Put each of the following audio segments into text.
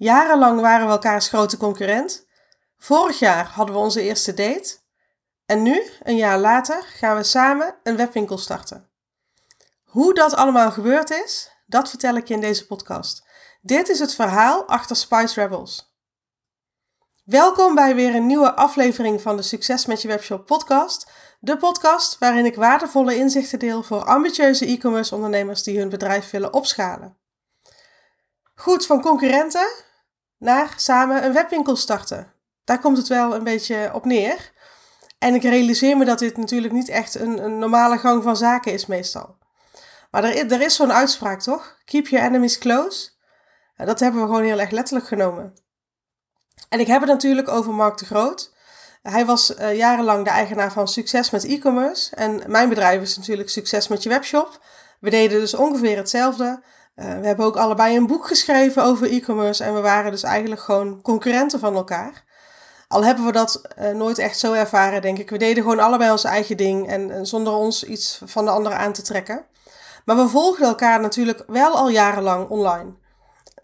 Jarenlang waren we elkaars grote concurrent. Vorig jaar hadden we onze eerste date. En nu, een jaar later, gaan we samen een webwinkel starten. Hoe dat allemaal gebeurd is, dat vertel ik je in deze podcast. Dit is het verhaal achter Spice Rebels. Welkom bij weer een nieuwe aflevering van de Succes met je webshop podcast. De podcast waarin ik waardevolle inzichten deel voor ambitieuze e-commerce ondernemers die hun bedrijf willen opschalen. Goed, van concurrenten naar samen een webwinkel starten. Daar komt het wel een beetje op neer. En ik realiseer me dat dit natuurlijk niet echt een, een normale gang van zaken is meestal. Maar er, er is zo'n uitspraak toch? Keep your enemies close. Dat hebben we gewoon heel erg letterlijk genomen. En ik heb het natuurlijk over Mark de Groot. Hij was uh, jarenlang de eigenaar van Succes met e-commerce. En mijn bedrijf is natuurlijk Succes met je webshop. We deden dus ongeveer hetzelfde. Uh, we hebben ook allebei een boek geschreven over e-commerce. En we waren dus eigenlijk gewoon concurrenten van elkaar. Al hebben we dat uh, nooit echt zo ervaren, denk ik. We deden gewoon allebei ons eigen ding en, zonder ons iets van de andere aan te trekken. Maar we volgden elkaar natuurlijk wel al jarenlang online.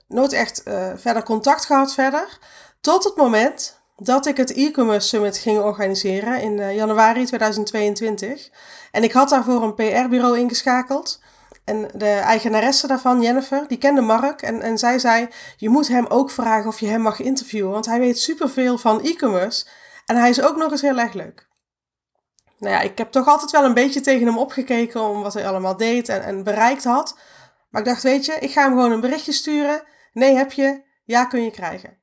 Nooit echt verder contact gehad verder. Tot het moment dat ik het e-commerce summit ging organiseren in januari 2022. En ik had daarvoor een PR-bureau ingeschakeld. En de eigenaresse daarvan, Jennifer, die kende Mark. En, en zij zei, je moet hem ook vragen of je hem mag interviewen. Want hij weet superveel van e-commerce. En hij is ook nog eens heel erg leuk. Nou ja, ik heb toch altijd wel een beetje tegen hem opgekeken om wat hij allemaal deed en, en bereikt had. Maar ik dacht, weet je, ik ga hem gewoon een berichtje sturen. Nee, heb je. Ja, kun je krijgen.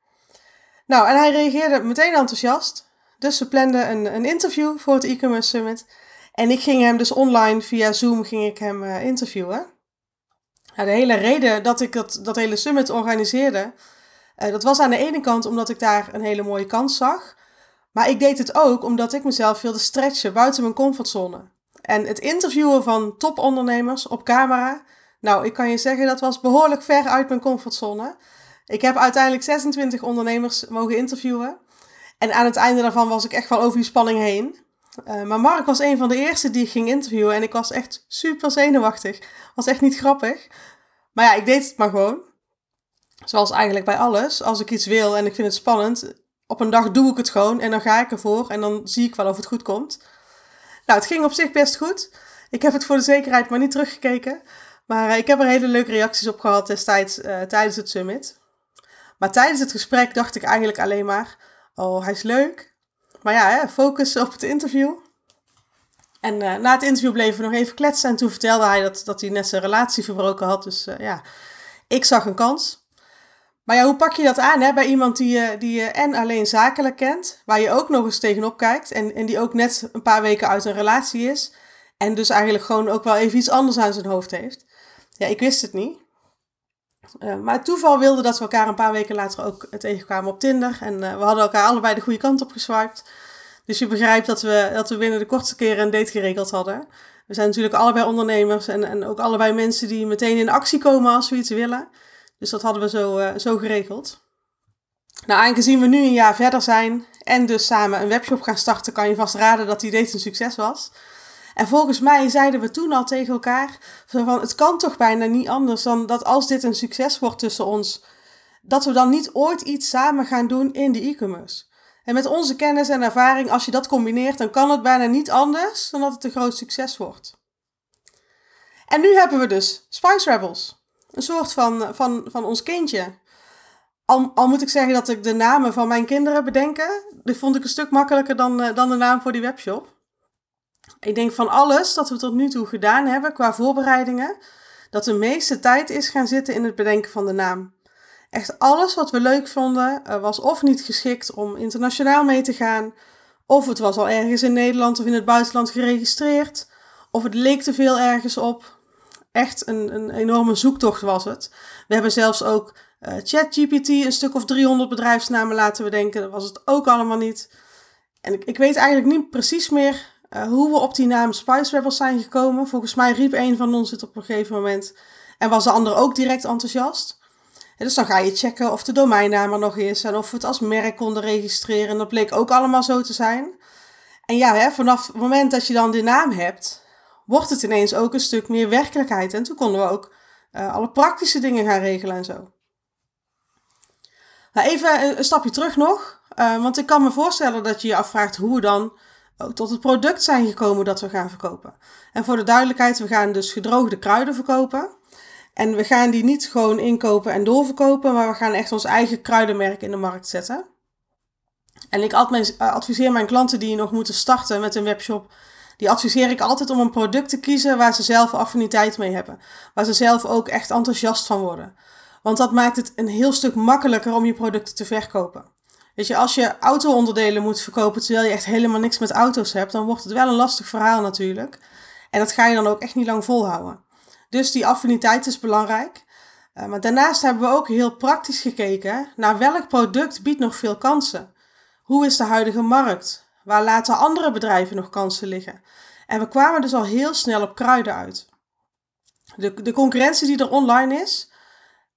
Nou, en hij reageerde meteen enthousiast. Dus we planden een, een interview voor het e-commerce summit. En ik ging hem dus online via Zoom ging ik hem uh, interviewen. Nou, de hele reden dat ik dat, dat hele summit organiseerde, uh, dat was aan de ene kant omdat ik daar een hele mooie kans zag. Maar ik deed het ook omdat ik mezelf wilde stretchen buiten mijn comfortzone. En het interviewen van topondernemers op camera, nou, ik kan je zeggen, dat was behoorlijk ver uit mijn comfortzone. Ik heb uiteindelijk 26 ondernemers mogen interviewen. En aan het einde daarvan was ik echt wel over die spanning heen. Uh, maar Mark was een van de eerste die ik ging interviewen. En ik was echt super zenuwachtig. Was echt niet grappig. Maar ja, ik deed het maar gewoon. Zoals eigenlijk bij alles. Als ik iets wil en ik vind het spannend. Op een dag doe ik het gewoon. En dan ga ik ervoor. En dan zie ik wel of het goed komt. Nou, het ging op zich best goed. Ik heb het voor de zekerheid maar niet teruggekeken. Maar uh, ik heb er hele leuke reacties op gehad destijds uh, tijdens het summit. Maar tijdens het gesprek dacht ik eigenlijk alleen maar: oh, hij is leuk. Maar ja, focus op het interview. En uh, na het interview bleven we nog even kletsen. En toen vertelde hij dat, dat hij net zijn relatie verbroken had. Dus uh, ja, ik zag een kans. Maar ja, hoe pak je dat aan hè, bij iemand die je, die je en alleen zakelijk kent, waar je ook nog eens tegenop kijkt en, en die ook net een paar weken uit een relatie is en dus eigenlijk gewoon ook wel even iets anders aan zijn hoofd heeft? Ja, ik wist het niet. Uh, maar het toeval wilde dat we elkaar een paar weken later ook tegenkwamen op Tinder. En uh, we hadden elkaar allebei de goede kant op geswiped. Dus je begrijpt dat we, dat we binnen de kortste keren een date geregeld hadden. We zijn natuurlijk allebei ondernemers en, en ook allebei mensen die meteen in actie komen als we iets willen. Dus dat hadden we zo, uh, zo geregeld. Nou, aangezien we nu een jaar verder zijn en dus samen een webshop gaan starten, kan je vast raden dat die date een succes was. En volgens mij zeiden we toen al tegen elkaar: van het kan toch bijna niet anders dan dat als dit een succes wordt tussen ons, dat we dan niet ooit iets samen gaan doen in de e-commerce. En met onze kennis en ervaring, als je dat combineert, dan kan het bijna niet anders dan dat het een groot succes wordt. En nu hebben we dus Spice Rebels. Een soort van, van, van ons kindje. Al, al moet ik zeggen dat ik de namen van mijn kinderen bedenken. Die vond ik een stuk makkelijker dan, eh, dan de naam voor die webshop. Ik denk van alles dat we tot nu toe gedaan hebben qua voorbereidingen, dat de meeste tijd is gaan zitten in het bedenken van de naam. Echt alles wat we leuk vonden eh, was of niet geschikt om internationaal mee te gaan, of het was al ergens in Nederland of in het buitenland geregistreerd, of het leek te veel ergens op. Echt een, een enorme zoektocht was het. We hebben zelfs ook uh, ChatGPT een stuk of 300 bedrijfsnamen laten bedenken. Dat was het ook allemaal niet. En ik, ik weet eigenlijk niet precies meer uh, hoe we op die naam Spice Rebels zijn gekomen. Volgens mij riep een van ons het op een gegeven moment. En was de ander ook direct enthousiast. En dus dan ga je checken of de domeinnaam er nog is. En of we het als merk konden registreren. En dat bleek ook allemaal zo te zijn. En ja, hè, vanaf het moment dat je dan die naam hebt, wordt het ineens ook een stuk meer werkelijkheid. En toen konden we ook uh, alle praktische dingen gaan regelen en zo. Nou, even een stapje terug nog. Uh, want ik kan me voorstellen dat je je afvraagt hoe we dan ook tot het product zijn gekomen dat we gaan verkopen. En voor de duidelijkheid, we gaan dus gedroogde kruiden verkopen. En we gaan die niet gewoon inkopen en doorverkopen, maar we gaan echt ons eigen kruidenmerk in de markt zetten. En ik adviseer mijn klanten die nog moeten starten met een webshop, die adviseer ik altijd om een product te kiezen waar ze zelf affiniteit mee hebben. Waar ze zelf ook echt enthousiast van worden. Want dat maakt het een heel stuk makkelijker om je producten te verkopen. Weet je, als je auto-onderdelen moet verkopen terwijl je echt helemaal niks met auto's hebt, dan wordt het wel een lastig verhaal natuurlijk. En dat ga je dan ook echt niet lang volhouden. Dus die affiniteit is belangrijk. Uh, maar daarnaast hebben we ook heel praktisch gekeken naar welk product biedt nog veel kansen. Hoe is de huidige markt? Waar laten andere bedrijven nog kansen liggen? En we kwamen dus al heel snel op kruiden uit. De, de concurrentie die er online is,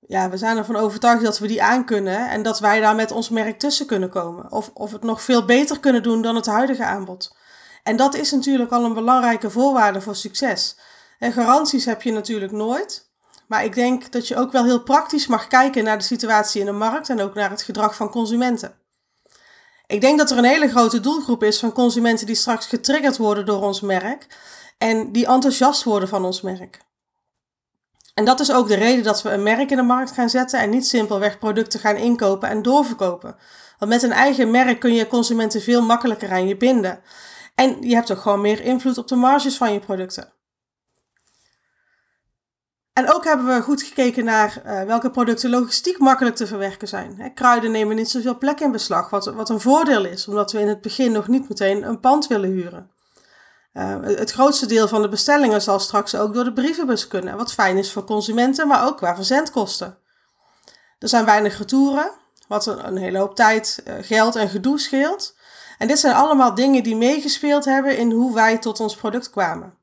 ja, we zijn ervan overtuigd dat we die aankunnen en dat wij daar met ons merk tussen kunnen komen. Of, of het nog veel beter kunnen doen dan het huidige aanbod. En dat is natuurlijk al een belangrijke voorwaarde voor succes. En garanties heb je natuurlijk nooit. Maar ik denk dat je ook wel heel praktisch mag kijken naar de situatie in de markt en ook naar het gedrag van consumenten. Ik denk dat er een hele grote doelgroep is van consumenten die straks getriggerd worden door ons merk en die enthousiast worden van ons merk. En dat is ook de reden dat we een merk in de markt gaan zetten en niet simpelweg producten gaan inkopen en doorverkopen. Want met een eigen merk kun je consumenten veel makkelijker aan je binden. En je hebt ook gewoon meer invloed op de marges van je producten. En ook hebben we goed gekeken naar uh, welke producten logistiek makkelijk te verwerken zijn. kruiden nemen niet zoveel plek in beslag, wat, wat een voordeel is, omdat we in het begin nog niet meteen een pand willen huren. Uh, het grootste deel van de bestellingen zal straks ook door de brievenbus kunnen, wat fijn is voor consumenten, maar ook qua verzendkosten. Er zijn weinig retouren, wat een, hele hoop tijd, uh, geld en gedoe scheelt. En dit zijn allemaal dingen die meegespeeld hebben in hoe wij tot ons product kwamen.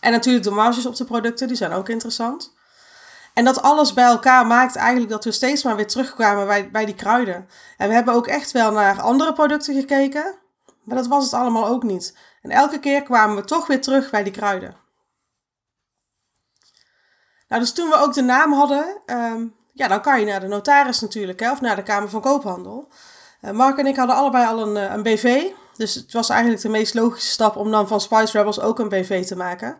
En natuurlijk de marges op de producten, die zijn ook interessant. En dat alles bij elkaar maakt eigenlijk dat we steeds maar weer terugkwamen bij, bij die kruiden. En we hebben ook echt wel naar andere producten gekeken, maar dat was het allemaal ook niet. En elke keer kwamen we toch weer terug bij die kruiden. Nou, dus toen we ook de naam hadden, ehm, ja, dan kan je naar de notaris natuurlijk, hè, of naar de Kamer van Koophandel. Uh, Mark en ik hadden allebei al een, eh, een BV, dus het was eigenlijk de meest logische stap om dan van Spice Rebels ook een BV te maken.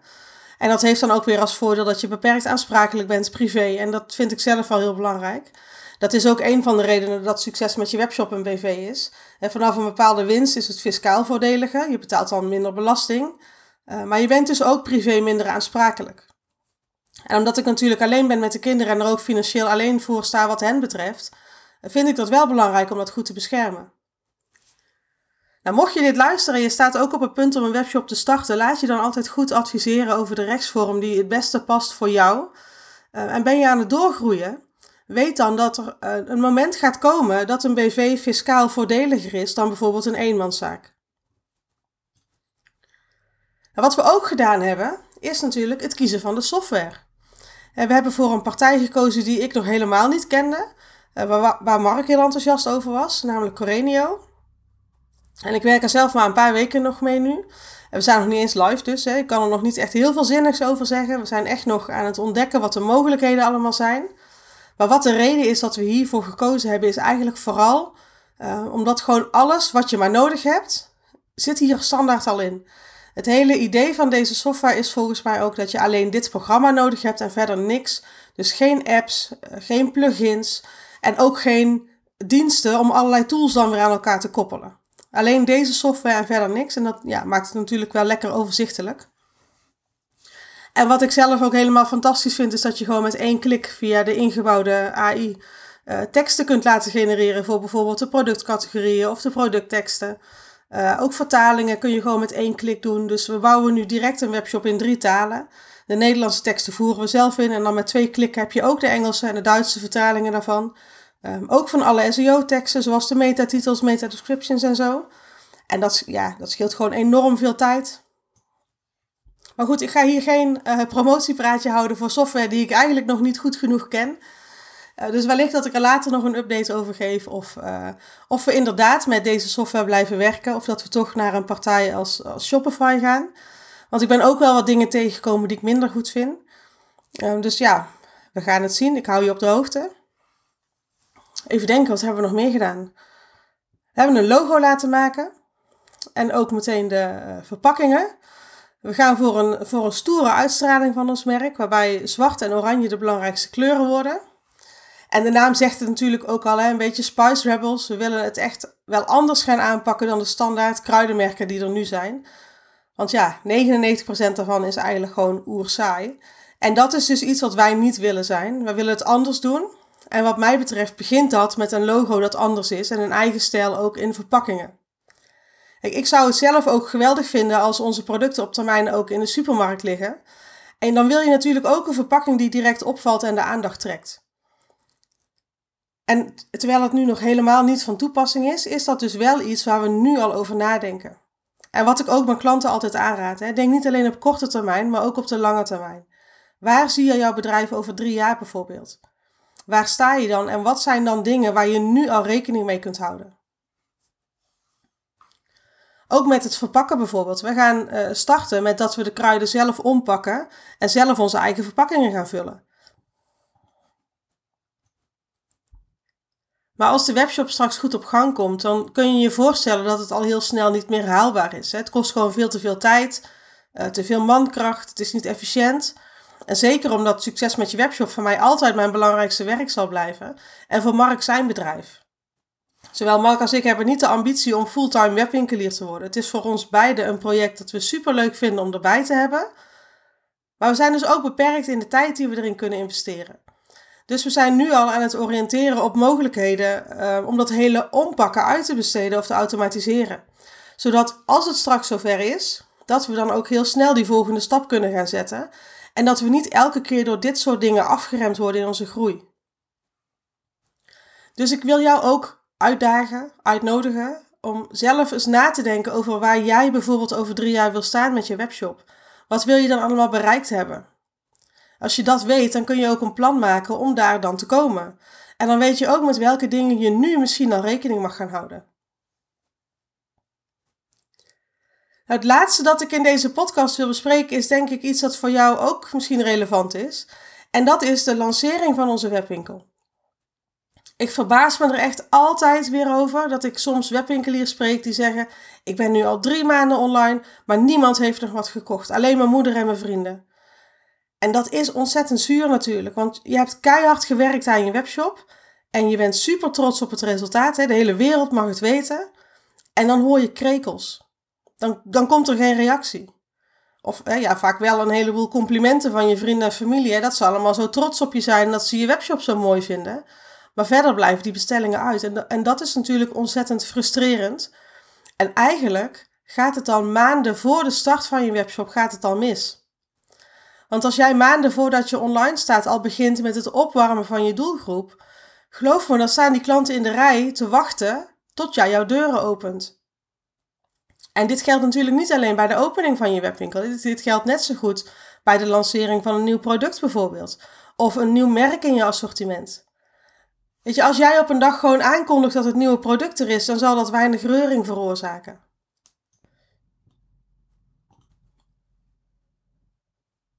En dat heeft dan ook weer als voordeel dat je beperkt aansprakelijk bent privé. En dat vind ik zelf wel heel belangrijk. Dat is ook een van de redenen dat succes met je webshop een BV is. En vanaf een bepaalde winst is het fiscaal voordeliger. Je betaalt dan minder belasting. Uh, maar je bent dus ook privé minder aansprakelijk. En omdat ik natuurlijk alleen ben met de kinderen en er ook financieel alleen voor sta wat hen betreft, vind ik dat wel belangrijk om dat goed te beschermen. Nou, mocht je dit luisteren en je staat ook op het punt om een webshop te starten, laat je dan altijd goed adviseren over de rechtsvorm die het beste past voor jou. Uh, en ben je aan het doorgroeien, weet dan dat er uh, een moment gaat komen dat een BV fiscaal voordeliger is dan bijvoorbeeld een eenmanszaak. En wat we ook gedaan hebben, is natuurlijk het kiezen van de software. En we hebben voor een partij gekozen die ik nog helemaal niet kende, waar, waar Mark heel enthousiast over was, namelijk Corenio. En ik werk er zelf maar een paar weken nog mee nu. En we zijn nog niet eens live dus. Hè. Ik kan er nog niet echt heel veel zinnigs over zeggen. We zijn echt nog aan het ontdekken wat de mogelijkheden allemaal zijn. Maar wat de reden is dat we hiervoor gekozen hebben, is eigenlijk vooral uh, omdat gewoon alles wat je maar nodig hebt, zit hier standaard al in. Het hele idee van deze software is volgens mij ook dat je alleen dit programma nodig hebt en verder niks. Dus geen apps, eh, geen plugins en ook geen diensten om allerlei tools dan weer aan elkaar te koppelen. Alleen deze software en verder niks. En dat ja, maakt het natuurlijk wel lekker overzichtelijk. En wat ik zelf ook helemaal fantastisch vind, is dat je gewoon met één klik via de ingebouwde AI eh, teksten kunt laten genereren voor bijvoorbeeld de productcategorieën of de productteksten. Uh, ook vertalingen kun je gewoon met één klik doen. Dus we bouwen nu direct een webshop in drie talen. De Nederlandse teksten voeren we zelf in en dan met twee klikken heb je ook de Engelse en de Duitse vertalingen daarvan. Um, ook van alle SEO-teksten, zoals de metatitels, meta-descriptions en zo. En dat, ja, dat scheelt gewoon enorm veel tijd. Maar goed, ik ga hier geen uh, promotiepraatje houden voor software die ik eigenlijk nog niet goed genoeg ken. Uh, dus wellicht dat ik er later nog een update over geef. Of, uh, of we inderdaad met deze software blijven werken. Of dat we toch naar een partij als, als Shopify gaan. Want ik ben ook wel wat dingen tegengekomen die ik minder goed vind. Uh, dus ja, we gaan het zien. Ik hou je op de hoogte. Even denken, wat hebben we nog meer gedaan? We hebben een logo laten maken. En ook meteen de uh, verpakkingen. We gaan voor een, voor een stoere uitstraling van ons merk, waarbij zwart en oranje de belangrijkste kleuren worden. En de naam zegt het natuurlijk ook al, een beetje Spice Rebels. We willen het echt wel anders gaan aanpakken dan de standaard kruidenmerken die er nu zijn. Want ja, 99% daarvan is eigenlijk gewoon oerzaai. En dat is dus iets wat wij niet willen zijn. We willen het anders doen. En wat mij betreft begint dat met een logo dat anders is en een eigen stijl ook in verpakkingen. Ik zou het zelf ook geweldig vinden als onze producten op termijn ook in de supermarkt liggen. En dan wil je natuurlijk ook een verpakking die direct opvalt en de aandacht trekt. En terwijl het nu nog helemaal niet van toepassing is, is dat dus wel iets waar we nu al over nadenken. En wat ik ook mijn klanten altijd aanraad, hè, denk niet alleen op korte termijn, maar ook op de lange termijn. Waar zie je jouw bedrijf over drie jaar bijvoorbeeld? Waar sta je dan en wat zijn dan dingen waar je nu al rekening mee kunt houden? Ook met het verpakken bijvoorbeeld. We gaan uh, starten met dat we de kruiden zelf ompakken en zelf onze eigen verpakkingen gaan vullen. Maar als de webshop straks goed op gang komt, dan kun je je voorstellen dat het al heel snel niet meer haalbaar is. Het kost gewoon veel te veel tijd, uh, te veel mankracht, het is niet efficiënt. En zeker omdat succes met je webshop voor mij altijd mijn belangrijkste werk zal blijven. En voor Mark zijn bedrijf. Zowel Mark als ik hebben niet de ambitie om fulltime webwinkelier te worden. Het is voor ons beiden een project dat we super leuk vinden om erbij te hebben. Maar we zijn dus ook beperkt in de tijd die we erin kunnen investeren. Dus we zijn nu al aan het oriënteren op mogelijkheden uh, om dat hele ompakken uit te besteden of te automatiseren. Zodat als het straks zover is, dat we dan ook heel snel die volgende stap kunnen gaan zetten. En dat we niet elke keer door dit soort dingen afgeremd worden in onze groei. Dus ik wil jou ook uitdagen, uitnodigen om zelf eens na te denken over waar jij bijvoorbeeld over drie jaar wil staan met je webshop. Wat wil je dan allemaal bereikt hebben? Als je dat weet, dan kun je ook een plan maken om daar dan te komen. En dan weet je ook met welke dingen je nu misschien al rekening mag gaan houden. Het laatste dat ik in deze podcast wil bespreken is denk ik iets dat voor jou ook misschien relevant is. En dat is de lancering van onze webwinkel. Ik verbaas me er echt altijd weer over dat ik soms webwinkeliers spreek die zeggen: Ik ben nu al drie maanden online, maar niemand heeft nog wat gekocht. Alleen mijn moeder en mijn vrienden. En dat is ontzettend zuur natuurlijk, want je hebt keihard gewerkt aan je webshop en je bent super trots op het resultaat. Hè? De hele wereld mag het weten. En dan hoor je krekels dan, dan komt er geen reactie. Of ja, vaak wel een heleboel complimenten van je vrienden en familie. Dat ze allemaal zo trots op je zijn dat ze je webshop zo mooi vinden. Maar verder blijven die bestellingen uit. En, en dat is natuurlijk ontzettend frustrerend. En eigenlijk gaat het dan maanden voor de start van je webshop gaat het al mis. Want als jij maanden voordat je online staat al begint met het opwarmen van je doelgroep, geloof me, dan staan die klanten in de rij te wachten tot jij jouw deuren opent. En dit geldt natuurlijk niet alleen bij de opening van je webwinkel. Dit, geldt net zo goed bij de lancering van een nieuw product bijvoorbeeld. Of een nieuw merk in je assortiment. Weet je, als jij op een dag gewoon aankondigt dat het nieuwe product er is, dan zal dat weinig reuring veroorzaken.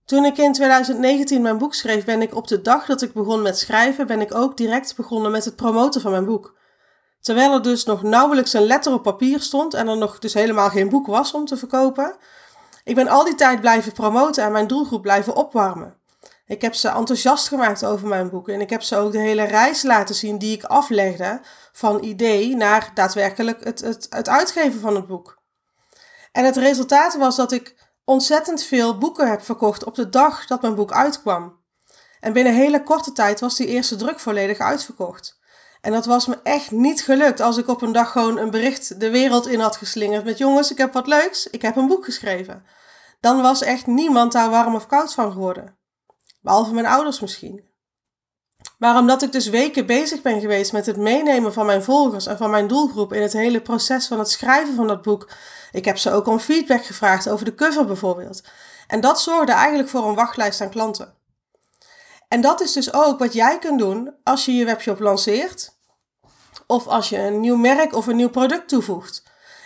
Toen ik in 2019 mijn boek schreef, ben ik op de dag dat ik begon met schrijven, ben ik ook direct begonnen met het promoten van mijn boek. Terwijl er dus nog nauwelijks een letter op papier stond en er nog dus helemaal geen boek was om te verkopen. Ik ben al die tijd blijven promoten en mijn doelgroep blijven opwarmen. Ik heb ze enthousiast gemaakt over mijn boek en ik heb ze ook de hele reis laten zien die ik aflegde van idee naar daadwerkelijk het, het, het uitgeven van het boek. En het resultaat was dat ik ontzettend veel boeken heb verkocht op de dag dat mijn boek uitkwam. En binnen hele korte tijd was die eerste druk volledig uitverkocht. En dat was me echt niet gelukt als ik op een dag gewoon een bericht de wereld in had geslingerd met jongens, ik heb wat leuks, ik heb een boek geschreven. Dan was echt niemand daar warm of koud van geworden. Behalve mijn ouders misschien. Maar omdat ik dus weken bezig ben geweest met het meenemen van mijn volgers en van mijn doelgroep in het hele proces van het schrijven van dat boek, ik heb ze ook om feedback gevraagd over de cover bijvoorbeeld. En dat zorgde eigenlijk voor een wachtlijst aan klanten. En dat is dus ook wat jij kunt doen als je je webshop lanceert of als je een nieuw merk of een nieuw product toevoegt.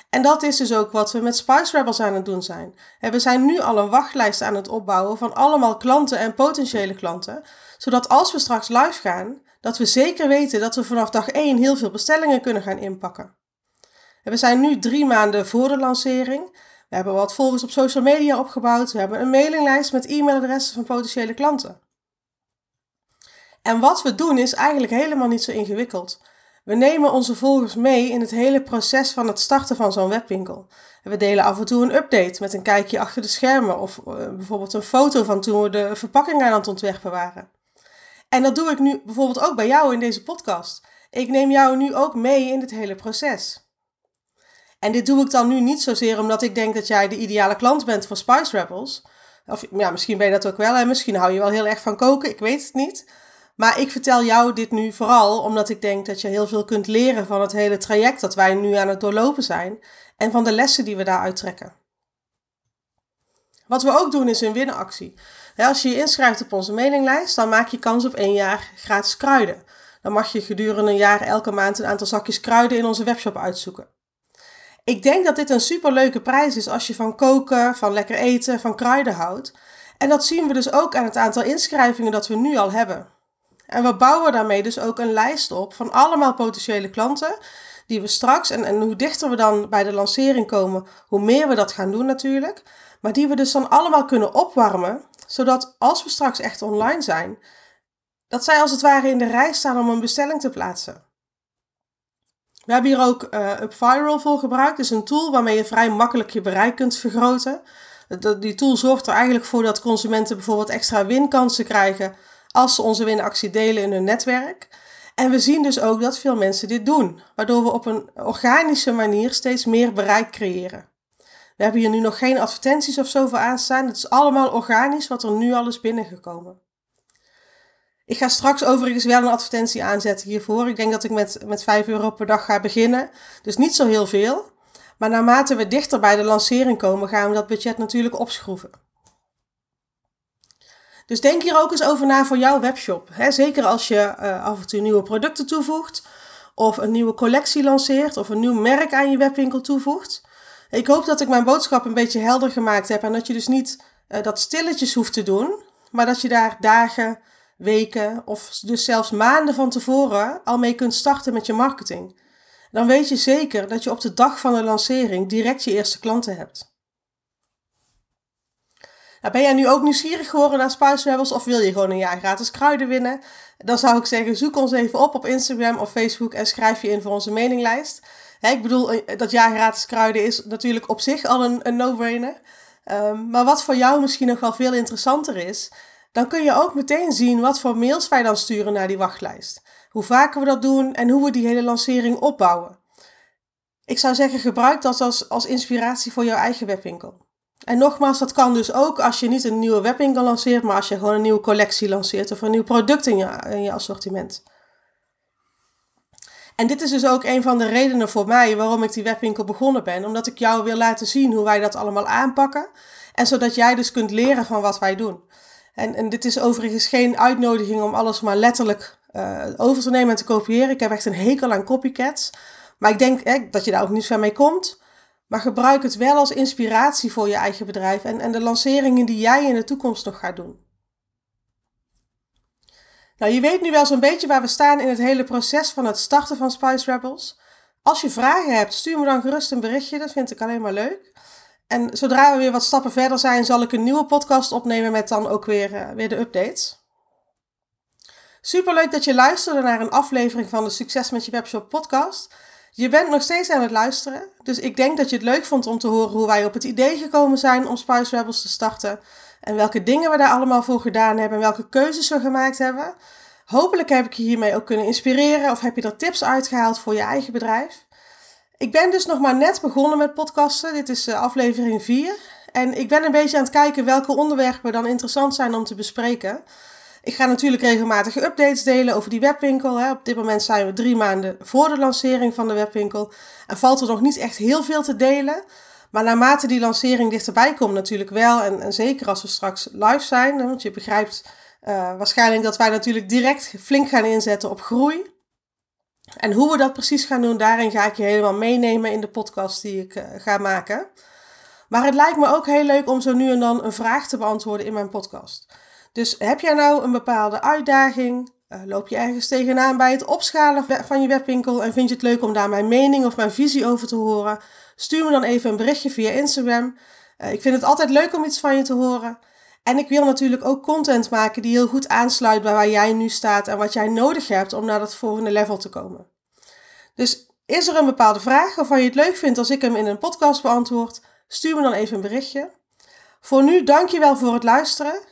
En dat is dus ook wat we met Spice Rebels aan het doen zijn. We zijn nu al een wachtlijst aan het opbouwen van allemaal klanten en potentiële klanten, zodat als we straks live gaan, dat we zeker weten dat we vanaf dag 1 heel veel bestellingen kunnen gaan inpakken. we zijn nu drie maanden voor de lancering. We hebben wat volgers op social media opgebouwd. We hebben een mailinglijst met e-mailadressen van potentiële klanten. En wat we doen is eigenlijk helemaal niet zo ingewikkeld. We nemen onze volgers mee in het hele proces van het starten van zo'n webwinkel. we delen af en toe een update met een kijkje achter de schermen of eh, bijvoorbeeld een foto van toen we de verpakking aan het ontwerpen waren. En dat doe ik nu bijvoorbeeld ook bij jou in deze podcast. Ik neem jou nu ook mee in dit hele proces. En dit doe ik dan nu niet zozeer omdat ik denk dat jij de ideale klant bent voor Spice Rebels. Of ja, misschien ben je dat ook wel en misschien hou je wel heel erg van koken, ik weet het niet. Maar ik vertel jou dit nu vooral omdat ik denk dat je heel veel kunt leren van het hele traject dat wij nu aan het doorlopen zijn en van de lessen die we daaruit trekken. Wat we ook doen is een winnenactie. Als je je inschrijft op onze mailinglijst, dan maak je kans op één jaar gratis kruiden. Dan mag je gedurende een jaar elke maand een aantal zakjes kruiden in onze webshop uitzoeken. Ik denk dat dit een superleuke prijs is als je van koken, van lekker eten, van kruiden houdt. En dat zien we dus ook aan het aantal inschrijvingen dat we nu al hebben. En we bouwen daarmee dus ook een lijst op van allemaal potentiële klanten. Die we straks, en, en hoe dichter we dan bij de lancering komen, hoe meer we dat gaan doen natuurlijk. Maar die we dus dan allemaal kunnen opwarmen, zodat als we straks echt online zijn, dat zij als het ware in de rij staan om een bestelling te plaatsen. We hebben hier ook uh, UpViral voor gebruikt. Dus een tool waarmee je vrij makkelijk je bereik kunt vergroten. Die tool zorgt er eigenlijk voor dat consumenten bijvoorbeeld extra winkansen krijgen als ze onze winactie delen in hun netwerk. En we zien dus ook dat veel mensen dit doen, waardoor we op een organische manier steeds meer bereik creëren. We hebben hier nu nog geen advertenties of zo voor aanstaan. Het is allemaal organisch wat er nu al is binnengekomen. Ik ga straks overigens wel een advertentie aanzetten hiervoor. Ik denk dat ik met, met 5 euro per dag ga beginnen. Dus niet zo heel veel. Maar naarmate we dichter bij de lancering komen, gaan we dat budget natuurlijk opschroeven. Dus denk hier ook eens over na voor jouw webshop. zeker als je uh, af en toe nieuwe producten toevoegt, of een nieuwe collectie lanceert, of een nieuw merk aan je webwinkel toevoegt. Ik hoop dat ik mijn boodschap een beetje helder gemaakt heb en dat je dus niet uh, dat stilletjes hoeft te doen, maar dat je daar dagen, weken of dus zelfs maanden van tevoren al mee kunt starten met je marketing. Dan weet je zeker dat je op de dag van de lancering direct je eerste klanten hebt. Nou, ben jij nu ook nieuwsgierig geworden naar Spice Rebels of wil je gewoon een jaar gratis kruiden winnen? Dan zou ik zeggen, zoek ons even op op Instagram of Facebook en schrijf je in voor onze meninglijst. ik bedoel, eh, dat jaar gratis kruiden is natuurlijk op zich al een, een no-brainer. Um, maar wat voor jou misschien nog wel veel interessanter is, dan kun je ook meteen zien wat voor mails wij dan sturen naar die wachtlijst. Hoe vaker we dat doen en hoe we die hele lancering opbouwen. Ik zou zeggen, gebruik dat als, als inspiratie voor jouw eigen webwinkel. En nogmaals, dat kan dus ook als je niet een nieuwe webwinkel lanceert, maar als je gewoon een nieuwe collectie lanceert of een nieuw product in je, in je assortiment. En dit is dus ook een van de redenen voor mij waarom ik die webwinkel begonnen ben. Omdat ik jou wil laten zien hoe wij dat allemaal aanpakken. En zodat jij dus kunt leren van wat wij doen. En, en dit is overigens geen uitnodiging om alles maar letterlijk uh, over te nemen en te kopiëren. Ik heb echt een hekel aan copycats. Maar ik denk dat je daar ook niet ver mee komt. Maar gebruik het wel als inspiratie voor je eigen bedrijf en, en de lanceringen die jij in de toekomst nog gaat doen. Nou, je weet nu wel zo'n beetje waar we staan in het hele proces van het starten van Spice Rebels. Als je vragen hebt, stuur me dan gerust een berichtje. Dat vind ik alleen maar leuk. En zodra we weer wat stappen verder zijn, zal ik een nieuwe podcast opnemen met dan ook weer, uh, weer de updates. Superleuk dat je luisterde naar een aflevering van de Succes met je webshop podcast. Je bent nog steeds aan het luisteren, dus ik denk dat je het leuk vond om te horen hoe wij op het idee gekomen zijn om Spice Rebels te starten. En welke dingen we daar allemaal voor gedaan hebben en welke keuzes we gemaakt hebben. Hopelijk heb ik je hiermee ook kunnen inspireren of heb je er tips uitgehaald voor je eigen bedrijf. Ik ben dus nog maar net begonnen met podcasten. Dit is eh, aflevering 4. En ik ben een beetje aan het kijken welke onderwerpen dan interessant zijn om te bespreken. Ik ga natuurlijk regelmatig updates delen over die webwinkel. Hè. Op dit moment zijn we drie maanden voor de lancering van de webwinkel. En valt er nog niet echt heel veel te delen. Maar naarmate die lancering dichterbij komt natuurlijk wel. En, en zeker als we straks live zijn. Want je begrijpt uh, waarschijnlijk dat wij natuurlijk direct flink gaan inzetten op groei. En hoe we dat precies gaan doen, daarin ga ik je helemaal meenemen in de podcast die ik uh, ga maken. Maar het lijkt me ook heel leuk om zo nu en dan een vraag te beantwoorden in mijn podcast. Dus heb jij nou een bepaalde uitdaging, Uh, loop je ergens tegenaan bij het opschalen van je webwinkel en vind je het leuk om daar mijn mening of mijn visie over te horen? Stuur me dan even een berichtje via Instagram. Uh, ik vind het altijd leuk om iets van je te horen. En ik wil natuurlijk ook content maken die heel goed aansluit bij waar jij nu staat en wat jij nodig hebt om naar dat volgende level te komen. Dus is er een bepaalde vraag waarvan je het leuk vindt als ik hem in een podcast beantwoord? Stuur me dan even een berichtje. Voor nu, dankjewel voor het luisteren